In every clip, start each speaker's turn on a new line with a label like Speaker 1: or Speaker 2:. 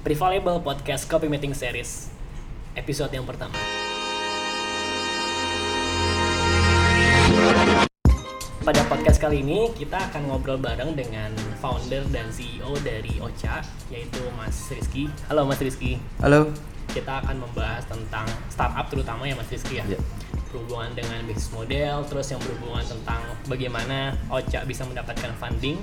Speaker 1: Prevailable Podcast Copy Meeting Series Episode yang pertama Pada podcast kali ini kita akan ngobrol bareng dengan founder dan CEO dari Ocha Yaitu Mas Rizky Halo Mas Rizky
Speaker 2: Halo.
Speaker 1: Kita akan membahas tentang startup terutama ya Mas Rizky ya
Speaker 2: Ya.
Speaker 1: berhubungan dengan bisnis model, terus yang berhubungan tentang bagaimana Ocha bisa mendapatkan funding.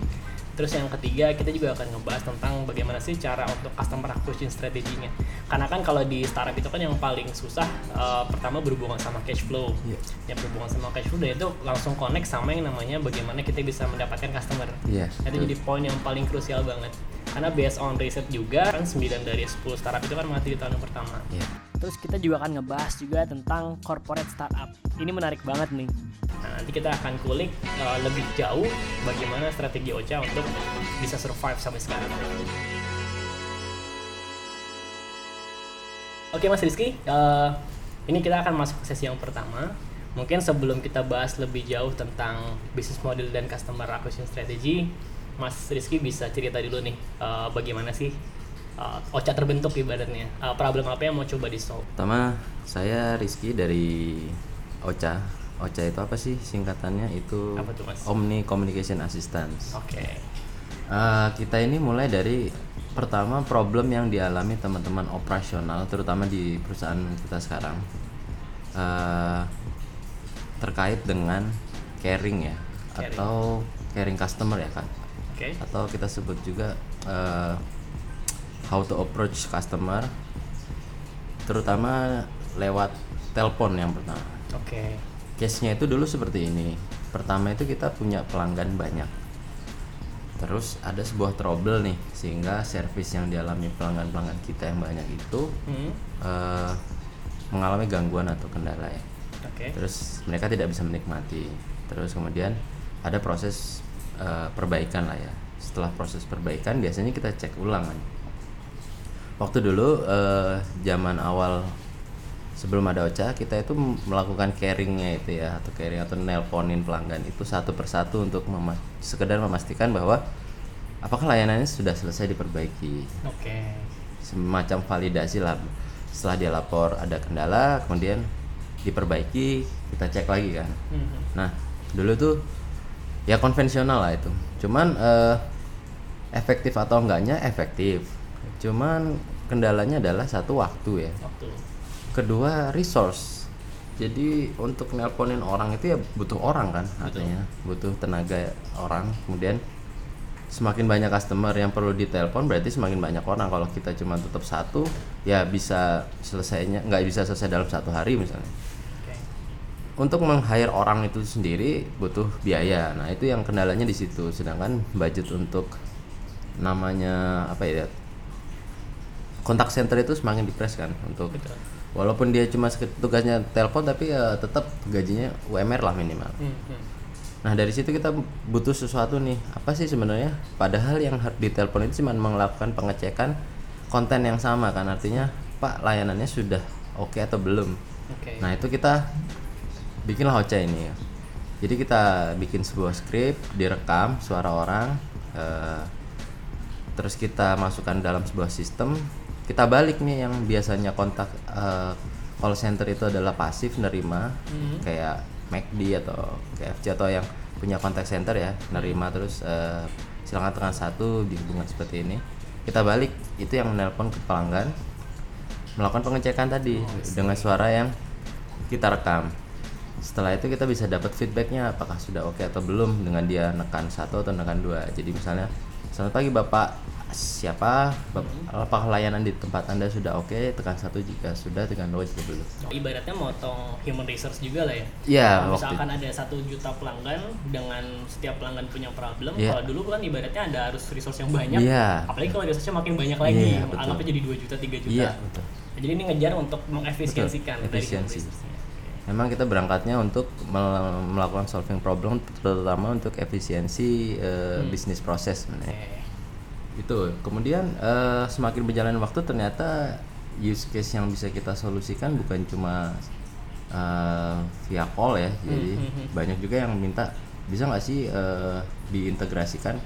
Speaker 1: Terus yang ketiga kita juga akan ngebahas tentang bagaimana sih cara untuk customer acquisition strateginya. Karena kan kalau di startup itu kan yang paling susah eh, pertama berhubungan sama cash flow.
Speaker 2: Iya.
Speaker 1: Yang berhubungan sama cash flow dan itu langsung connect sama yang namanya bagaimana kita bisa mendapatkan customer.
Speaker 2: Iya.
Speaker 1: Itu jadi poin yang paling krusial banget. Karena based on riset juga kan 9 dari 10 startup itu kan mati di tahun yang pertama.
Speaker 2: Iya.
Speaker 1: Terus kita juga akan ngebahas juga tentang corporate startup. Ini menarik banget nih. Nah, nanti kita akan kulik uh, lebih jauh bagaimana strategi Ocha untuk bisa survive sampai sekarang. Oke Mas Rizky, uh, ini kita akan masuk ke sesi yang pertama. Mungkin sebelum kita bahas lebih jauh tentang business model dan customer acquisition strategy, Mas Rizky bisa cerita dulu nih uh, bagaimana sih uh, Ocha terbentuk ibaratnya. Uh, problem apa yang mau coba di solve?
Speaker 2: Pertama, saya Rizky dari OCA. OCA itu apa sih singkatannya? Itu
Speaker 1: Apa tuh, Mas?
Speaker 2: Omni Communication Assistance.
Speaker 1: Oke.
Speaker 2: Eh, kita ini mulai dari pertama problem yang dialami teman-teman operasional, terutama di perusahaan kita sekarang, Eh, terkait dengan caring ya,
Speaker 1: Caring.
Speaker 2: atau caring customer ya kan,
Speaker 1: Oke.
Speaker 2: atau kita sebut juga eh, how to approach customer, terutama lewat telepon yang pertama.
Speaker 1: Oke.
Speaker 2: Case-nya itu dulu seperti ini. Pertama itu kita punya pelanggan banyak. Terus ada sebuah trouble nih, sehingga service yang dialami pelanggan-pelanggan kita yang banyak itu
Speaker 1: Hmm.
Speaker 2: eh, mengalami gangguan atau kendala ya.
Speaker 1: Oke.
Speaker 2: Terus mereka tidak bisa menikmati. Terus kemudian ada proses eh, perbaikan lah ya. Setelah proses perbaikan biasanya kita cek ulang kan. Waktu dulu eh, zaman awal sebelum ada Ocha kita itu melakukan caringnya itu ya atau caring atau nelponin pelanggan itu satu persatu untuk mema- sekedar memastikan bahwa apakah layanannya sudah selesai diperbaiki
Speaker 1: Oke.
Speaker 2: semacam validasi lah setelah dia lapor ada kendala kemudian diperbaiki kita cek lagi kan
Speaker 1: Hmm.
Speaker 2: nah dulu tuh ya konvensional lah itu cuman eh, efektif atau enggaknya efektif cuman kendalanya adalah satu waktu ya
Speaker 1: Waktu.
Speaker 2: kedua resource jadi untuk nelponin orang itu ya butuh orang kan artinya butuh tenaga orang kemudian semakin banyak customer yang perlu ditelepon berarti semakin banyak orang kalau kita cuma tutup satu ya bisa selesainya nggak bisa selesai dalam satu hari misalnya untuk meng-hire orang itu sendiri butuh biaya. Nah, itu yang kendalanya di situ. Sedangkan budget untuk namanya apa ya? Kontak center itu semakin dipres kan untuk
Speaker 1: Betul.
Speaker 2: walaupun dia cuma tugasnya telepon tapi ya tetap gajinya UMR lah minimal.
Speaker 1: Hmm. hmm.
Speaker 2: Nah, dari situ kita butuh sesuatu nih. Apa sih sebenarnya? Padahal yang harus ditelepon itu cuma melakukan pengecekan konten yang sama kan. Artinya, Pak, layanannya sudah oke atau belum?
Speaker 1: Oke.
Speaker 2: Nah itu kita bikinlah Ocha ini ya. Jadi kita bikin sebuah skrip, direkam suara orang, eh, terus kita masukkan dalam sebuah sistem. Kita balik nih yang biasanya kontak eh, call center itu adalah pasif nerima,
Speaker 1: Hmm.
Speaker 2: kayak McD atau KFC atau yang punya kontak center ya, nerima terus eh, silakan tekan satu di hubungan seperti ini. Kita balik itu yang menelpon ke pelanggan melakukan pengecekan tadi dengan suara yang kita rekam. Setelah itu kita bisa dapat feedbacknya apakah sudah oke atau belum dengan dia nekan satu atau nekan dua. Jadi misalnya selamat pagi bapak siapa apakah layanan di tempat anda sudah oke tekan satu jika sudah tekan dua jika belum.
Speaker 1: Ibaratnya motong human resource juga lah ya.
Speaker 2: Iya waktu
Speaker 1: misalkan ada satu juta pelanggan dengan setiap pelanggan punya problem,
Speaker 2: Iya.
Speaker 1: kalau dulu kan ibaratnya ada harus resource yang banyak.
Speaker 2: Iya.
Speaker 1: Apalagi kalau resource-nya makin banyak lagi,
Speaker 2: betul.
Speaker 1: anggapnya jadi 2 juta, 3 juta.
Speaker 2: iya betul.
Speaker 1: Jadi ini ngejar untuk mengefisiensikan
Speaker 2: Betul, efisiensi. Memang kita berangkatnya untuk mel- melakukan solving problem terutama untuk efisiensi eh, bisnis proses sebenarnya.
Speaker 1: Oke.
Speaker 2: Itu kemudian eh, semakin berjalan waktu ternyata use case yang bisa kita solusikan bukan cuma eh, via call ya jadi
Speaker 1: hmm, hmm.
Speaker 2: banyak juga yang minta bisa nggak sih eh, diintegrasikan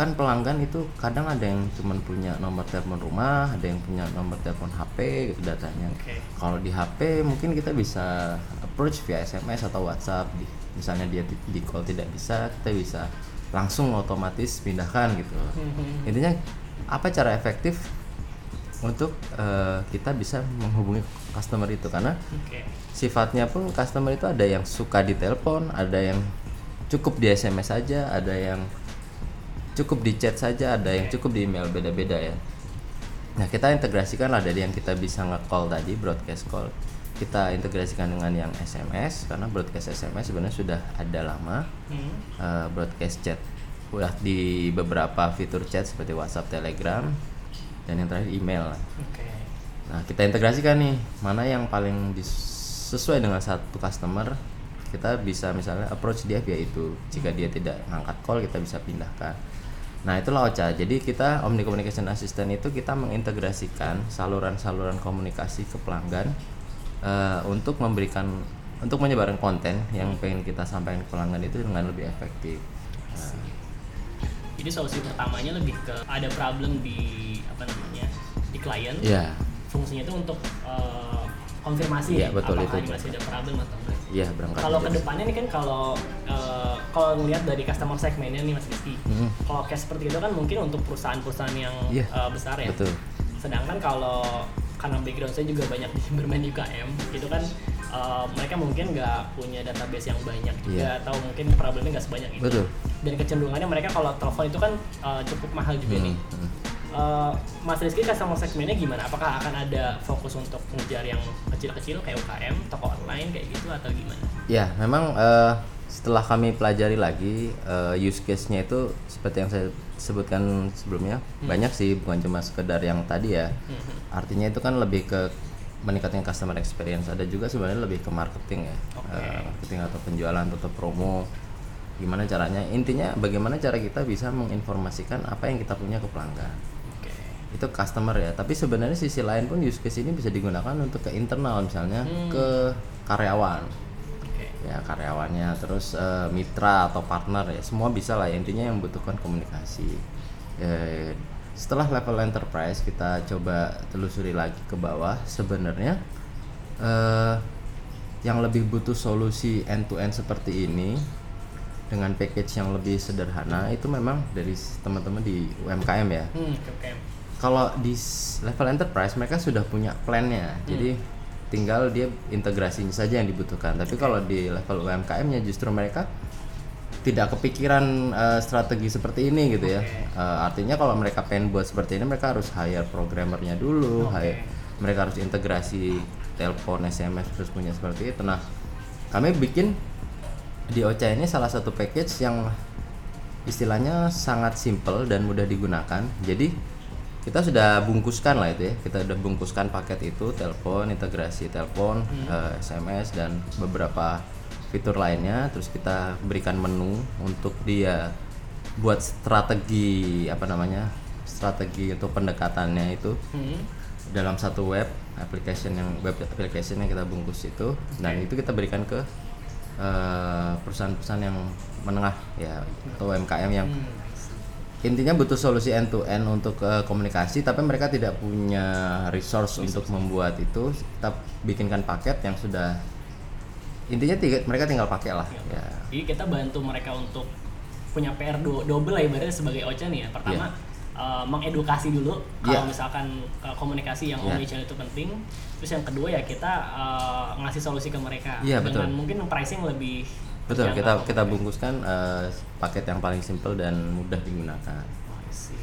Speaker 2: kan pelanggan itu kadang ada yang cuma punya nomor telepon rumah, ada yang punya nomor telepon HP gitu datanya.
Speaker 1: Oke.
Speaker 2: Kalau di HP mungkin kita bisa approach via SMS atau WhatsApp. Di- Misalnya dia di, di call tidak bisa, kita bisa langsung otomatis pindahkan gitu.
Speaker 1: Mhm.
Speaker 2: Intinya apa cara efektif untuk eh, kita bisa menghubungi customer itu karena
Speaker 1: Oke.
Speaker 2: sifatnya pun customer itu ada yang suka ditelepon, ada yang cukup di SMS saja, ada yang cukup di chat saja, ada yang cukup di email beda-beda ya. Nah kita integrasikan lah dari yang kita bisa nge-call tadi broadcast call, kita integrasikan dengan yang SMS karena broadcast SMS sebenarnya sudah ada lama,
Speaker 1: Hmm.
Speaker 2: eh, broadcast chat udah di beberapa fitur chat seperti WhatsApp, Telegram, dan yang terakhir email.
Speaker 1: Oke.
Speaker 2: Nah, kita integrasikan nih mana yang paling sesuai dengan satu customer. Kita bisa misalnya approach dia via itu. Jika dia tidak ngangkat call, kita bisa pindahkan. Nah, itulah OCA. Jadi kita Omni Communication Assistant itu kita mengintegrasikan saluran-saluran komunikasi ke pelanggan eh, untuk memberikan untuk menyebarkan konten yang pengen kita sampaikan ke pelanggan itu dengan lebih efektif. Nah,
Speaker 1: Jadi solusi pertamanya lebih ke ada problem di apa namanya di klien.
Speaker 2: Iya,
Speaker 1: Fungsinya itu untuk eh, konfirmasi
Speaker 2: Iya,
Speaker 1: ya,
Speaker 2: betul,
Speaker 1: apakah
Speaker 2: itu.
Speaker 1: masih ada problem atau enggak.
Speaker 2: iya berangkat.
Speaker 1: Kalau
Speaker 2: ke
Speaker 1: depannya nih kan kalau eh, kalau ngelihat dari customer segmennya nih Mas Rizky,
Speaker 2: Mhm.
Speaker 1: kalau case seperti itu kan mungkin untuk perusahaan-perusahaan yang
Speaker 2: Iya,
Speaker 1: eh, besar ya.
Speaker 2: Betul.
Speaker 1: Sedangkan kalau karena background saya juga banyak di bermain di UKM, itu kan eh, mereka mungkin nggak punya database yang banyak juga
Speaker 2: Iya.
Speaker 1: atau mungkin problemnya nggak sebanyak itu.
Speaker 2: Betul.
Speaker 1: Dan kecenderungannya mereka kalau telepon itu kan eh, cukup mahal juga
Speaker 2: Hmm,
Speaker 1: nih.
Speaker 2: hmm.
Speaker 1: Eh, Mas Rizky customer segmennya gimana? Apakah akan ada fokus untuk ngejar yang kecil-kecil kayak UKM, toko online kayak gitu atau gimana?
Speaker 2: Ya, memang eh, setelah kami pelajari lagi eh, use case-nya itu seperti yang saya sebutkan sebelumnya banyak sih bukan cuma sekedar yang tadi ya.
Speaker 1: Mhm.
Speaker 2: Artinya itu kan lebih ke meningkatkan customer experience. Ada juga sebenarnya lebih ke marketing ya,
Speaker 1: Oke.
Speaker 2: Eh, marketing atau penjualan atau promo. Gimana caranya? Intinya bagaimana cara kita bisa menginformasikan apa yang kita punya ke pelanggan
Speaker 1: Oke.
Speaker 2: itu customer ya tapi sebenarnya sisi lain pun use case ini bisa digunakan untuk ke internal misalnya
Speaker 1: Hmm.
Speaker 2: ke karyawan. Ya karyawannya terus eh, mitra atau partner ya semua bisa lah ya. intinya yang membutuhkan komunikasi. Eh, setelah level enterprise kita coba telusuri lagi ke bawah. Sebenarnya eh, yang lebih butuh solusi end to end seperti ini dengan package yang lebih sederhana itu memang dari teman-teman di UMKM ya.
Speaker 1: Hmm,
Speaker 2: kalau di level enterprise mereka sudah punya plannya. Jadi tinggal dia integrasinya saja yang dibutuhkan tapi kalau di level UMKM-nya justru mereka tidak kepikiran eh, strategi seperti ini gitu ya
Speaker 1: Oke.
Speaker 2: Eh, artinya kalau mereka pengen buat seperti ini mereka harus hire programmernya dulu
Speaker 1: Oke.
Speaker 2: hire- mereka harus integrasi telepon SMS terus punya seperti itu nah kami bikin di Ocha ini salah satu package yang istilahnya sangat simple dan mudah digunakan. Jadi kita sudah bungkuskan lah itu ya. Kita sudah bungkuskan paket itu, telepon, integrasi telepon, eh, SMS dan beberapa fitur lainnya. Terus kita berikan menu untuk dia buat strategi apa namanya? Strategi untuk pendekatannya itu
Speaker 1: Hmm.
Speaker 2: dalam satu web application yang web application yang kita bungkus itu dan itu kita berikan ke eh, perusahaan-perusahaan yang menengah ya atau UMKM yang
Speaker 1: Hmm.
Speaker 2: Intinya butuh solusi end to end untuk eh, komunikasi tapi mereka tidak punya resource untuk membuat itu kita bikinkan paket yang sudah intinya tiga, mereka tinggal pakai lah ya
Speaker 1: Jadi kita bantu mereka untuk punya PR do double lah ibaratnya sebagai Ocha nih ya. Pertama eh, mengedukasi dulu kalau
Speaker 2: Iya.
Speaker 1: misalkan eh, komunikasi yang
Speaker 2: Iya.
Speaker 1: omnichannel itu penting. Terus yang kedua ya kita eh, ngasih solusi ke mereka
Speaker 2: Iya,
Speaker 1: dengan
Speaker 2: betul.
Speaker 1: mungkin pricing lebih
Speaker 2: betul kita
Speaker 1: terjangkau.
Speaker 2: kita bungkuskan eh, paket yang paling simple dan mudah digunakan.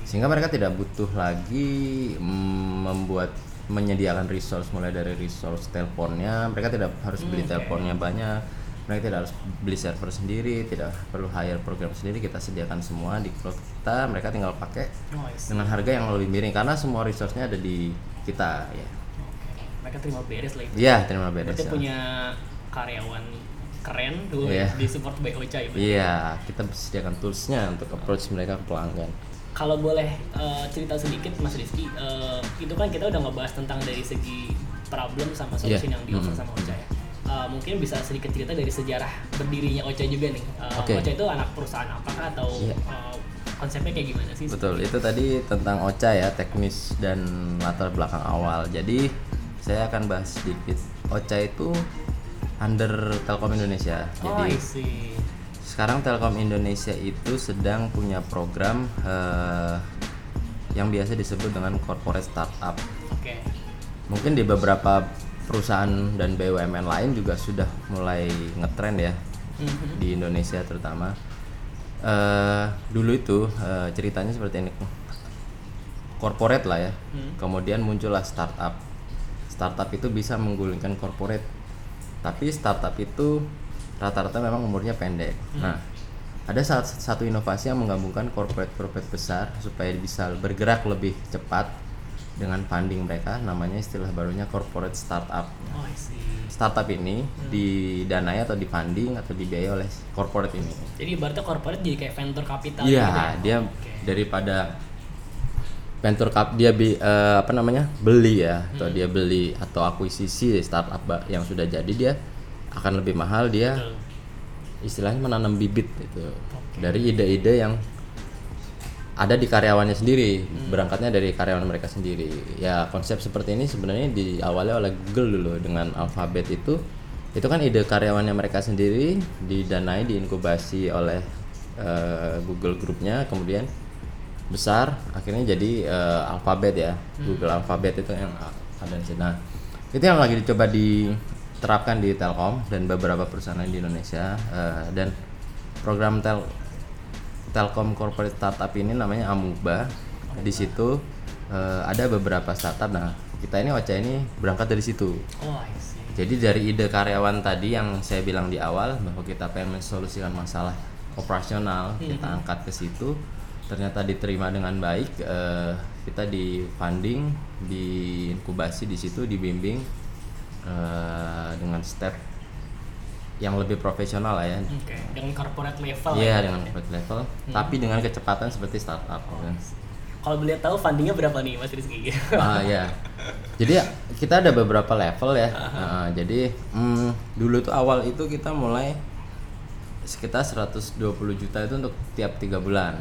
Speaker 2: Sehingga mereka tidak butuh lagi mm, membuat menyediakan resource mulai dari resource teleponnya. Mereka tidak harus beli
Speaker 1: Hmm,
Speaker 2: teleponnya banyak. Mereka tidak harus beli server sendiri tidak perlu hire program sendiri. Kita sediakan semua di cloud kita. Mereka tinggal pakai
Speaker 1: Oh,
Speaker 2: dengan harga yang lebih miring karena semua resource-nya ada di kita ya.
Speaker 1: Oke. Mereka terima beres lah itu.
Speaker 2: iya terima beres
Speaker 1: Berarti
Speaker 2: ya.
Speaker 1: punya karyawan keren tuh
Speaker 2: Iya.
Speaker 1: di support by Ocha ya.
Speaker 2: iya kita sediakan toolsnya untuk approach mereka ke pelanggan
Speaker 1: Kalau boleh eh, cerita sedikit Mas Rizky, eh, itu kan kita udah ngebahas tentang dari segi problem sama solusi
Speaker 2: Iya.
Speaker 1: yang di offer
Speaker 2: Mhm.
Speaker 1: sama Ocha ya. Eh, mungkin bisa sedikit cerita dari sejarah berdirinya Ocha juga nih. Eh,
Speaker 2: Oke.
Speaker 1: Ocha itu anak perusahaan apakah atau
Speaker 2: Iya.
Speaker 1: eh, konsepnya kayak gimana sih?
Speaker 2: Betul, itu tadi tentang OCA ya, teknis dan latar belakang awal. Jadi saya akan bahas sedikit. OCA itu under Telkom Indonesia.
Speaker 1: Oh,
Speaker 2: Jadi
Speaker 1: I see.
Speaker 2: sekarang Telkom Indonesia itu sedang punya program eh, yang biasa disebut dengan corporate startup.
Speaker 1: Oke.
Speaker 2: Mungkin di beberapa perusahaan dan BUMN lain juga sudah mulai ngetrend ya
Speaker 1: Mhm.
Speaker 2: di Indonesia terutama. Eh, dulu itu eh, ceritanya seperti ini, corporate lah ya.
Speaker 1: Hmm.
Speaker 2: Kemudian muncullah startup. Startup itu bisa menggulingkan corporate. Tapi startup itu rata-rata memang umurnya pendek. Nah, ada saat satu inovasi yang menggabungkan corporate-corporate besar supaya bisa bergerak lebih cepat dengan funding mereka. Namanya istilah barunya corporate startup.
Speaker 1: Oh.
Speaker 2: Startup ini didanai atau difunding atau dibiayai oleh corporate ini.
Speaker 1: Jadi ibaratnya corporate jadi kayak venture capital
Speaker 2: Iya,
Speaker 1: gitu ya?
Speaker 2: dia
Speaker 1: Oke.
Speaker 2: daripada venture cap dia bi, eh, apa namanya beli ya
Speaker 1: Hmm.
Speaker 2: atau dia beli atau akuisisi startup ba- yang sudah jadi dia akan lebih mahal dia
Speaker 1: Betul.
Speaker 2: istilahnya menanam bibit itu dari ide-ide yang ada di karyawannya sendiri
Speaker 1: Hmm.
Speaker 2: berangkatnya dari karyawan mereka sendiri ya konsep seperti ini sebenarnya diawali oleh Google dulu dengan Alphabet itu itu kan ide karyawannya mereka sendiri didanai diinkubasi oleh eh, Google grupnya kemudian besar akhirnya jadi eh, Alphabet ya Google Alphabet itu yang ada di sini nah itu yang lagi dicoba diterapkan di Telkom dan beberapa perusahaan lain di Indonesia eh, dan program Tel Telkom Corporate Startup ini namanya Amuba. Di situ eh, ada beberapa startup. Nah, kita ini OCA ini berangkat dari situ.
Speaker 1: Oh, I see.
Speaker 2: Jadi dari ide karyawan tadi yang saya bilang di awal bahwa kita pengen mensolusikan masalah operasional, kita angkat ke situ. Ternyata diterima dengan baik. eh, kita di funding, di inkubasi di situ, dibimbing eh, dengan step yang lebih profesional lah ya.
Speaker 1: Oke, dengan corporate level.
Speaker 2: Iya
Speaker 1: ya,
Speaker 2: dengan corporate level, tapi dengan kecepatan seperti startup. kan.
Speaker 1: Kalau boleh tahu fundingnya berapa nih, Mas Rizky?
Speaker 2: Ah ya, jadi kita ada beberapa level ya. Nah, jadi hmm, dulu tuh awal itu kita mulai sekitar 120 juta itu untuk tiap tiga bulan.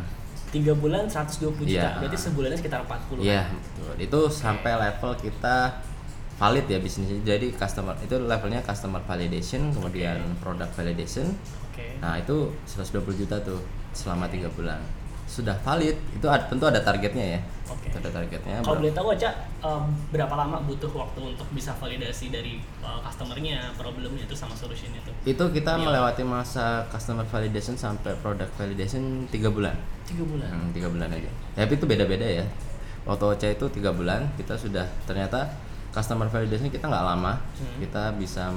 Speaker 1: Tiga bulan 120 juta,
Speaker 2: Iya.
Speaker 1: berarti sebulannya sekitar 40.
Speaker 2: Iya, betul. Itu sampai level kita valid ya bisnisnya. Jadi customer itu levelnya customer validation, kemudian product validation.
Speaker 1: Oke.
Speaker 2: Nah itu 120 juta tuh selama tiga bulan. Sudah valid, itu ada, tentu ada targetnya ya. Itu Ada targetnya.
Speaker 1: Kalau boleh tahu aja berapa lama butuh waktu untuk bisa validasi dari uh, customernya, problemnya itu sama solutionnya itu?
Speaker 2: itu kita
Speaker 1: Iya.
Speaker 2: melewati masa customer validation sampai product validation tiga bulan
Speaker 1: Tiga bulan.
Speaker 2: Hmm, tiga bulan aja tapi itu beda-beda ya waktu OCA itu tiga bulan kita sudah ternyata customer validation kita nggak lama
Speaker 1: Hmm.
Speaker 2: kita bisa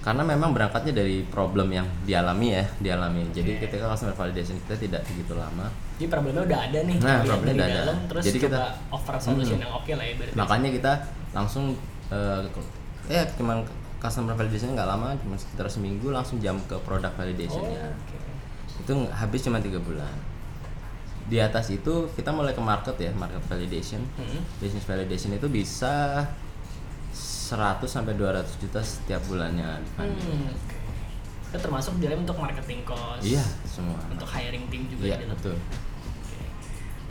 Speaker 2: karena memang berangkatnya dari problem yang dialami ya dialami jadi
Speaker 1: Oke.
Speaker 2: ketika customer validation kita tidak begitu lama
Speaker 1: Jadi problemnya udah ada nih.
Speaker 2: Nah, problemnya udah ada.
Speaker 1: dalam, Terus
Speaker 2: Jadi kita-
Speaker 1: offer solution yang oke lah ya berarti.
Speaker 2: makanya kita langsung eh, ya cuman customer validation nggak lama cuma sekitar seminggu langsung jam ke product
Speaker 1: Oh,
Speaker 2: validationnya
Speaker 1: oke.
Speaker 2: itu ng- habis cuma tiga bulan di atas itu kita mulai ke market ya market validation
Speaker 1: Hmm.
Speaker 2: business validation itu bisa 100 sampai 200 juta setiap bulannya.
Speaker 1: Hmm. Itu termasuk dalam untuk marketing cost.
Speaker 2: iya semua
Speaker 1: Untuk hiring tim juga
Speaker 2: iya betul.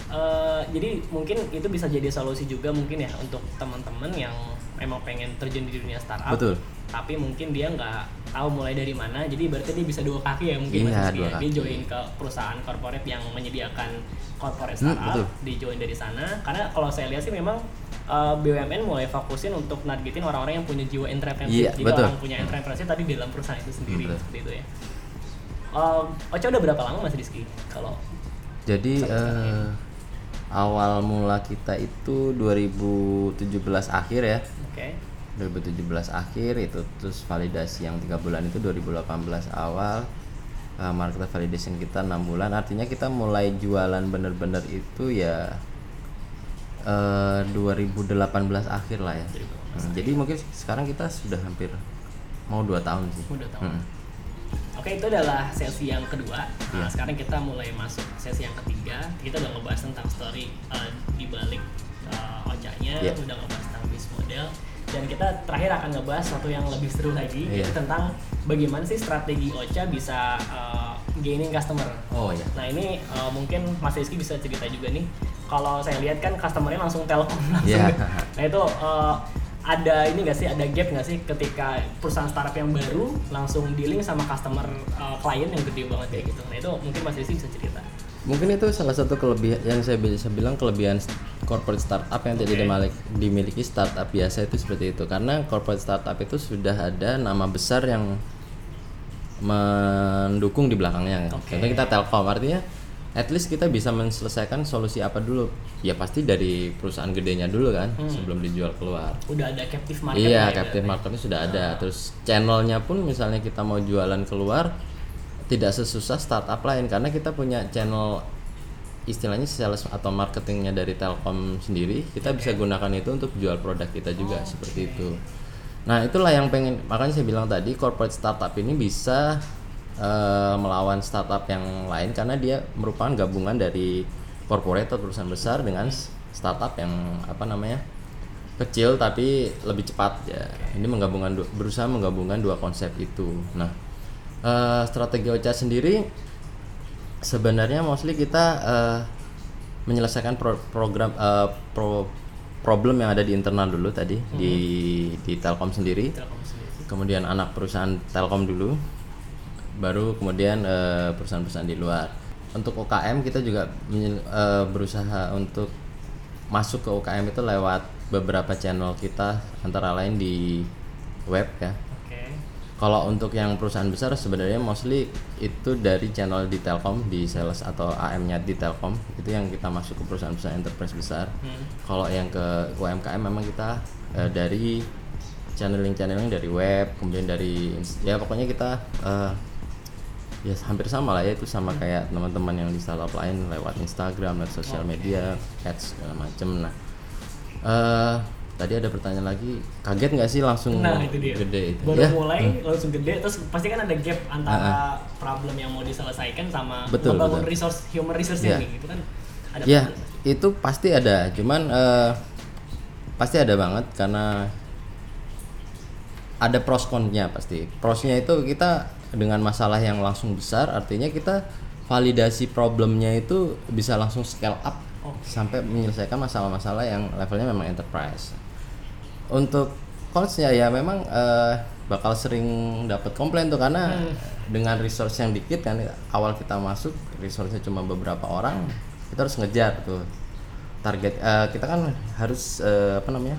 Speaker 1: Eh, jadi mungkin itu bisa jadi solusi juga mungkin ya untuk teman-teman yang emang pengen terjun di dunia startup.
Speaker 2: Betul.
Speaker 1: Tapi mungkin dia nggak tahu mulai dari mana. Jadi berarti dia bisa dua kaki ya mungkin
Speaker 2: Iya, dua
Speaker 1: ya. Dia
Speaker 2: kaki.
Speaker 1: join ke perusahaan corporate yang menyediakan corporate
Speaker 2: Hmm,
Speaker 1: startup,
Speaker 2: betul.
Speaker 1: di join dari sana. Karena kalau saya lihat sih memang eh, BUMN mulai fokusin untuk nargetin orang-orang yang punya jiwa entrepreneurship.
Speaker 2: Iya,
Speaker 1: Jadi
Speaker 2: betul.
Speaker 1: orang punya entrepreneurship tadi di dalam perusahaan itu sendiri
Speaker 2: Betul.
Speaker 1: seperti itu ya. Ocha udah berapa lama Mas Rizky? Kalau
Speaker 2: jadi eh, awal mula kita itu 2017 akhir ya
Speaker 1: oke.
Speaker 2: 2017 akhir itu terus validasi yang tiga bulan itu 2018 awal uh, market validation kita enam bulan artinya kita mulai jualan bener-bener itu ya eh, 2018 akhir lah ya
Speaker 1: 2018
Speaker 2: Hmm, jadi mungkin sekarang kita sudah hampir mau dua tahun sih
Speaker 1: Udah tahun.
Speaker 2: Hmm.
Speaker 1: Oke itu adalah sesi yang kedua. Nah,
Speaker 2: Iya.
Speaker 1: sekarang kita mulai masuk sesi yang ketiga. Kita udah ngebahas tentang story uh, di balik uh, ojanya,
Speaker 2: Iya.
Speaker 1: udah ngebahas tentang bisnis model, dan kita terakhir akan ngebahas satu yang lebih seru lagi,
Speaker 2: Iya.
Speaker 1: yaitu tentang bagaimana sih strategi Ocha bisa uh, gaining customer.
Speaker 2: Oh ya.
Speaker 1: Nah ini uh, mungkin Mas Rizky bisa cerita juga nih. Kalau saya lihat kan customernya langsung telkom langsung.
Speaker 2: Iya.
Speaker 1: Nah itu uh, ada ini nggak sih ada gap nggak sih ketika perusahaan startup yang baru langsung dealing sama customer uh, klien yang gede banget kayak gitu. Nah itu mungkin Mas Rizky bisa cerita.
Speaker 2: Mungkin itu salah satu kelebihan yang saya bisa bilang kelebihan corporate startup yang tidak
Speaker 1: Oke.
Speaker 2: dimiliki, dimiliki startup biasa itu seperti itu karena corporate startup itu sudah ada nama besar yang mendukung di belakangnya.
Speaker 1: Oke.
Speaker 2: Contohnya kita Telkom artinya at least kita bisa menyelesaikan solusi apa dulu. Ya pasti dari perusahaan gedenya dulu kan sebelum dijual keluar.
Speaker 1: Udah ada captive market.
Speaker 2: Iya,
Speaker 1: ya
Speaker 2: captive
Speaker 1: berarti.
Speaker 2: marketnya sudah ada. Terus channelnya pun misalnya kita mau jualan keluar tidak sesusah startup lain karena kita punya channel istilahnya sales atau marketingnya dari Telkom sendiri kita bisa gunakan itu untuk jual produk kita juga seperti itu. Nah itulah yang pengen makanya saya bilang tadi corporate startup ini bisa eh, melawan startup yang lain karena dia merupakan gabungan dari corporate atau perusahaan besar dengan startup yang apa namanya kecil tapi lebih cepat ya. Ini menggabungkan berusaha menggabungkan dua konsep itu. Nah eh, strategi OCA sendiri sebenarnya mostly kita eh, menyelesaikan pro- program eh, pro problem yang ada di internal dulu tadi di di Telkom sendiri
Speaker 1: Telkom sendiri.
Speaker 2: kemudian anak perusahaan Telkom dulu baru kemudian eh, perusahaan-perusahaan di luar untuk UKM kita juga eh, berusaha untuk masuk ke UKM itu lewat beberapa channel kita antara lain di web ya kalau untuk yang perusahaan besar sebenarnya mostly itu dari channel di Telkom di sales atau AM-nya di Telkom itu yang kita masuk ke perusahaan-perusahaan enterprise besar.
Speaker 1: Hmm.
Speaker 2: Kalau yang ke UMKM memang kita eh, dari channeling-channeling dari web, kemudian dari ya pokoknya kita eh, ya hampir sama lah ya itu sama kayak teman-teman yang di startup lain lewat Instagram, lewat sosial media, ads segala macem. Nah, eh tadi ada pertanyaan lagi, kaget nggak sih langsung
Speaker 1: Nah itu dia.
Speaker 2: gede itu?
Speaker 1: Baru
Speaker 2: Ya,
Speaker 1: mulai langsung gede terus pasti kan ada gap antara problem yang mau diselesaikan sama
Speaker 2: Betul,
Speaker 1: membangun
Speaker 2: betul.
Speaker 1: resource human resource
Speaker 2: Iya.
Speaker 1: ini gitu kan. Ada
Speaker 2: Ya,
Speaker 1: problem.
Speaker 2: itu pasti ada. Cuman eh, pasti ada banget karena ada pros konnya pasti. Prosnya itu kita dengan masalah yang langsung besar, artinya kita validasi problemnya itu bisa langsung scale up
Speaker 1: Oke.
Speaker 2: sampai menyelesaikan masalah-masalah yang levelnya memang enterprise. Untuk consnya ya memang eh, bakal sering dapat komplain tuh karena dengan resource yang dikit kan awal kita masuk resource-nya cuma beberapa orang kita harus ngejar tuh target eh, kita kan harus eh, apa namanya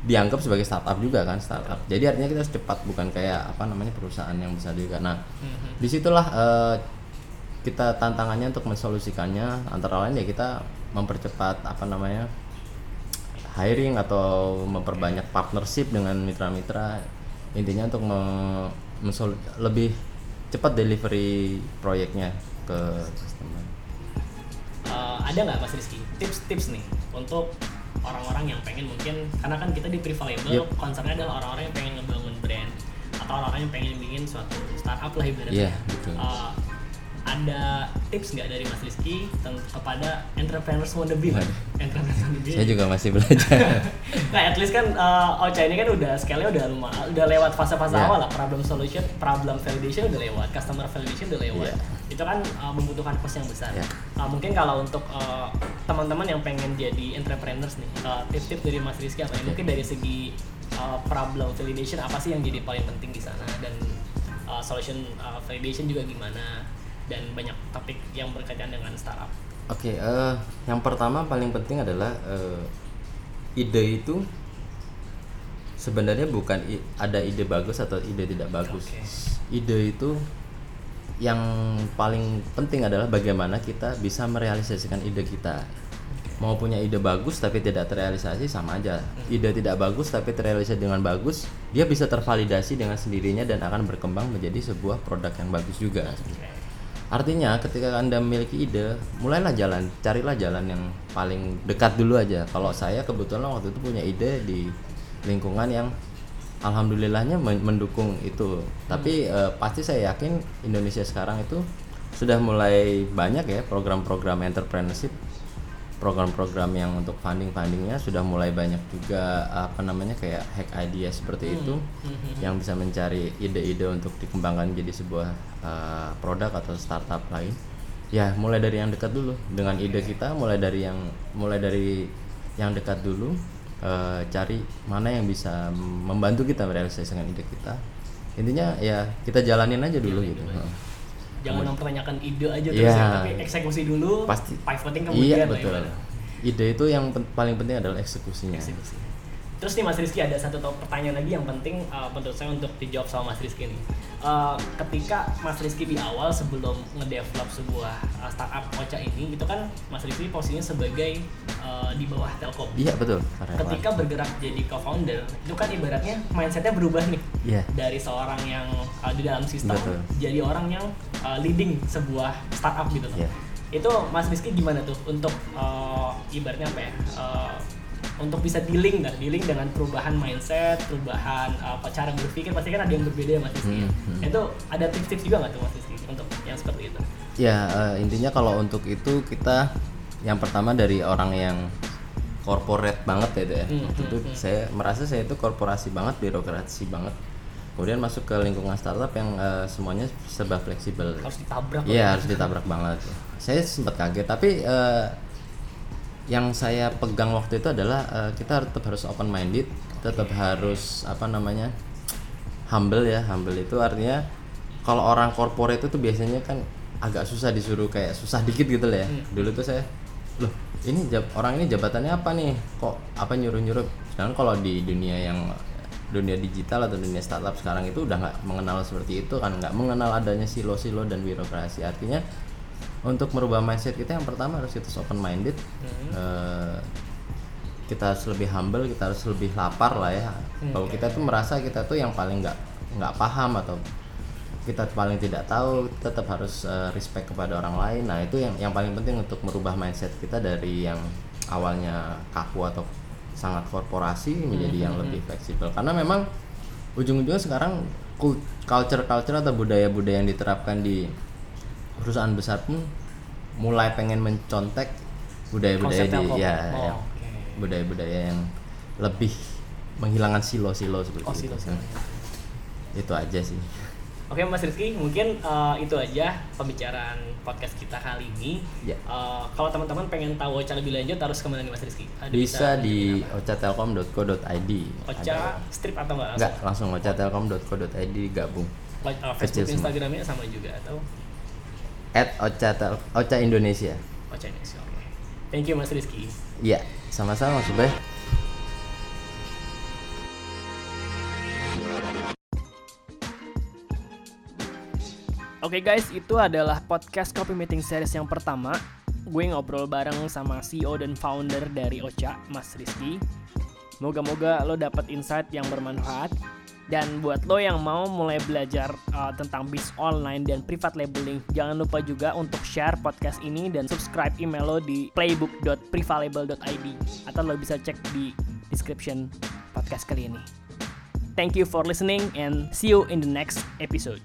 Speaker 2: dianggap sebagai startup juga kan startup. Jadi artinya kita harus cepat bukan kayak apa namanya perusahaan yang besar juga. Nah di situlah eh, kita tantangannya untuk mensolusikannya. Antara lain ya kita mempercepat apa namanya hiring atau memperbanyak partnership dengan mitra-mitra. Intinya untuk me- mensol- lebih cepat delivery proyeknya ke customer.
Speaker 1: Eh, ada nggak Mas Rizky tips-tips nih untuk orang-orang yang pengen mungkin karena kan kita di Prevalable
Speaker 2: Yep.
Speaker 1: concernnya adalah orang-orang yang pengen ngebangun brand atau orang-orang yang pengen bikin suatu startup lah ibaratnya.
Speaker 2: Iya, betul.
Speaker 1: Eh, ada tips nggak dari Mas Rizky kepada entrepreneurs wannabe?
Speaker 2: Waduh.
Speaker 1: entrepreneurs wannabe
Speaker 2: Saya juga masih belajar.
Speaker 1: nah at least kan uh, Ocha ini kan udah scale-nya udah lumayan udah lewat fase-fase
Speaker 2: Iya.
Speaker 1: awal lah problem solution problem validation udah lewat customer validation udah lewat
Speaker 2: Iya.
Speaker 1: itu kan uh, membutuhkan cost yang besar
Speaker 2: Iya.
Speaker 1: Uh, mungkin kalau untuk uh, teman-teman yang pengen jadi entrepreneurs nih uh, tips-tips dari Mas Rizky apa ya mungkin dari segi uh, problem validation apa sih yang jadi paling penting di sana dan uh, solution uh, validation juga gimana dan banyak topik yang berkaitan dengan startup
Speaker 2: Oke, eh, yang pertama paling penting adalah eh, ide itu sebenarnya bukan ada ide bagus atau ide tidak bagus.
Speaker 1: Oke.
Speaker 2: Ide itu yang paling penting adalah bagaimana kita bisa merealisasikan ide kita. Mau punya ide bagus tapi tidak terrealisasi sama aja. Ide tidak bagus tapi terrealisasi dengan bagus, dia bisa tervalidasi dengan sendirinya dan akan berkembang menjadi sebuah produk yang bagus juga. Artinya ketika Anda memiliki ide, mulailah jalan, carilah jalan yang paling dekat dulu aja. Kalau saya kebetulan waktu itu punya ide di lingkungan yang alhamdulillahnya men- mendukung itu. Tapi eh, pasti saya yakin Indonesia sekarang itu sudah mulai banyak ya program-program entrepreneurship. Program-program yang untuk funding-fundingnya sudah mulai banyak juga apa namanya kayak hack idea seperti itu yang bisa mencari ide-ide untuk dikembangkan jadi sebuah uh, produk atau startup lain. Ya, mulai dari yang dekat dulu. Dengan ide kita, mulai dari yang mulai dari yang dekat dulu uh, cari mana yang bisa membantu kita merealisasikan ide kita. Intinya ya kita jalanin aja dulu gitu. Heeh.
Speaker 1: jangan mempertanyakan ide aja terus
Speaker 2: Iya.
Speaker 1: ya, tapi eksekusi dulu
Speaker 2: Pasti.
Speaker 1: pivoting
Speaker 2: Iya
Speaker 1: kemudian lah
Speaker 2: betul.
Speaker 1: ibaratnya.
Speaker 2: Ide itu yang pen- paling penting adalah eksekusinya.
Speaker 1: eksekusi. Terus nih Mas Rizky ada satu pertanyaan lagi yang penting uh, menurut saya untuk dijawab sama Mas Rizky nih. Uh, ketika Mas Rizky di awal sebelum ngedevelop sebuah uh, startup Ocha ini, itu kan Mas Rizky posisinya sebagai uh, di bawah Telkom.
Speaker 2: Iya betul.
Speaker 1: Ketika bergerak jadi co-founder, itu kan ibaratnya mindsetnya berubah nih
Speaker 2: Iya.
Speaker 1: dari seorang yang uh, di dalam sistem
Speaker 2: Betul.
Speaker 1: jadi orang yang uh, leading sebuah startup gitu.
Speaker 2: Iya.
Speaker 1: Itu Mas Rizky gimana tuh untuk uh, ibaratnya apa ya? uh, untuk bisa dealing lah, dealing dengan perubahan mindset, perubahan uh, apa cara berpikir pasti kan ada yang berbeda ya, Mas Rizky. ya.
Speaker 2: Hmm, hmm.
Speaker 1: Itu ada tips-tips juga nggak tuh Mas Rizky untuk yang seperti itu?
Speaker 2: Ya eh, intinya kalau untuk itu kita yang pertama dari orang yang corporate banget ya itu ya.
Speaker 1: Hmm,
Speaker 2: Waktu
Speaker 1: hmm,
Speaker 2: itu
Speaker 1: hmm.
Speaker 2: saya merasa saya itu korporasi banget, birokrasi banget. Kemudian masuk ke lingkungan startup yang eh, semuanya serba fleksibel.
Speaker 1: Harus ditabrak.
Speaker 2: Iya harus ditabrak banget. Saya sempat kaget tapi eh, yang saya pegang waktu itu adalah eh, kita tetap harus open minded, tetap harus apa namanya humble ya. Humble itu artinya kalau orang corporate itu tuh biasanya kan agak susah disuruh kayak susah dikit gitu lah ya.
Speaker 1: Hmm.
Speaker 2: Dulu tuh saya loh ini jab- orang ini jabatannya apa nih? Kok apa nyuruh-nyuruh? Sedangkan kalau di dunia yang dunia digital atau dunia startup sekarang itu udah nggak mengenal seperti itu kan nggak mengenal adanya silo-silo dan birokrasi artinya untuk merubah mindset kita yang pertama harus kita open minded.
Speaker 1: Hmm.
Speaker 2: kita harus lebih humble kita harus lebih lapar lah ya.
Speaker 1: Hmm,
Speaker 2: bahwa
Speaker 1: oke.
Speaker 2: kita tuh merasa kita tuh yang paling nggak nggak paham atau kita paling tidak tahu tetap harus eh, respect kepada orang lain. Nah itu yang yang paling penting untuk merubah mindset kita dari yang awalnya kaku atau sangat korporasi menjadi yang
Speaker 1: Hmm,
Speaker 2: lebih fleksibel. Karena memang ujung-ujungnya sekarang culture-culture atau budaya-budaya yang diterapkan di perusahaan besar pun mulai pengen mencontek budaya-budaya di ya
Speaker 1: Oh,
Speaker 2: yang
Speaker 1: oke.
Speaker 2: budaya-budaya yang lebih menghilangkan silo-silo seperti
Speaker 1: Oh,
Speaker 2: itu.
Speaker 1: silo-silo.
Speaker 2: Itu aja sih.
Speaker 1: Oke Mas Rizky, mungkin uh, itu aja pembicaraan podcast kita kali ini.
Speaker 2: Ya.
Speaker 1: Uh, kalau teman-teman pengen tahu Ocha lebih lanjut harus ke mana nih Mas Rizky? Ada
Speaker 2: Bisa di
Speaker 1: apa?
Speaker 2: ocatelkom.co.id.
Speaker 1: Ocha
Speaker 2: Ada-
Speaker 1: strip atau enggak?
Speaker 2: Enggak, langsung ocatelkom.co.id gabung.
Speaker 1: Like, uh, Facebook,
Speaker 2: Kecil semua.
Speaker 1: Instagramnya sama juga atau
Speaker 2: At Ocha, Ocha Indonesia.
Speaker 1: Ocha Indonesia? Oke. Thank you Mas Rizky.
Speaker 2: Iya, sama-sama Mas Ubay.
Speaker 1: Oke guys, itu adalah podcast Copy Meeting Series yang pertama. Gue ngobrol bareng sama CEO dan founder dari Ocha, Mas Rizky. Moga-moga lo dapat insight yang bermanfaat. Dan buat lo yang mau mulai belajar uh, tentang bis online dan private labeling, jangan lupa juga untuk share podcast ini dan subscribe email lo di playbook.privalabel.id atau lo bisa cek di description podcast kali ini. Thank you for listening and see you in the next episode.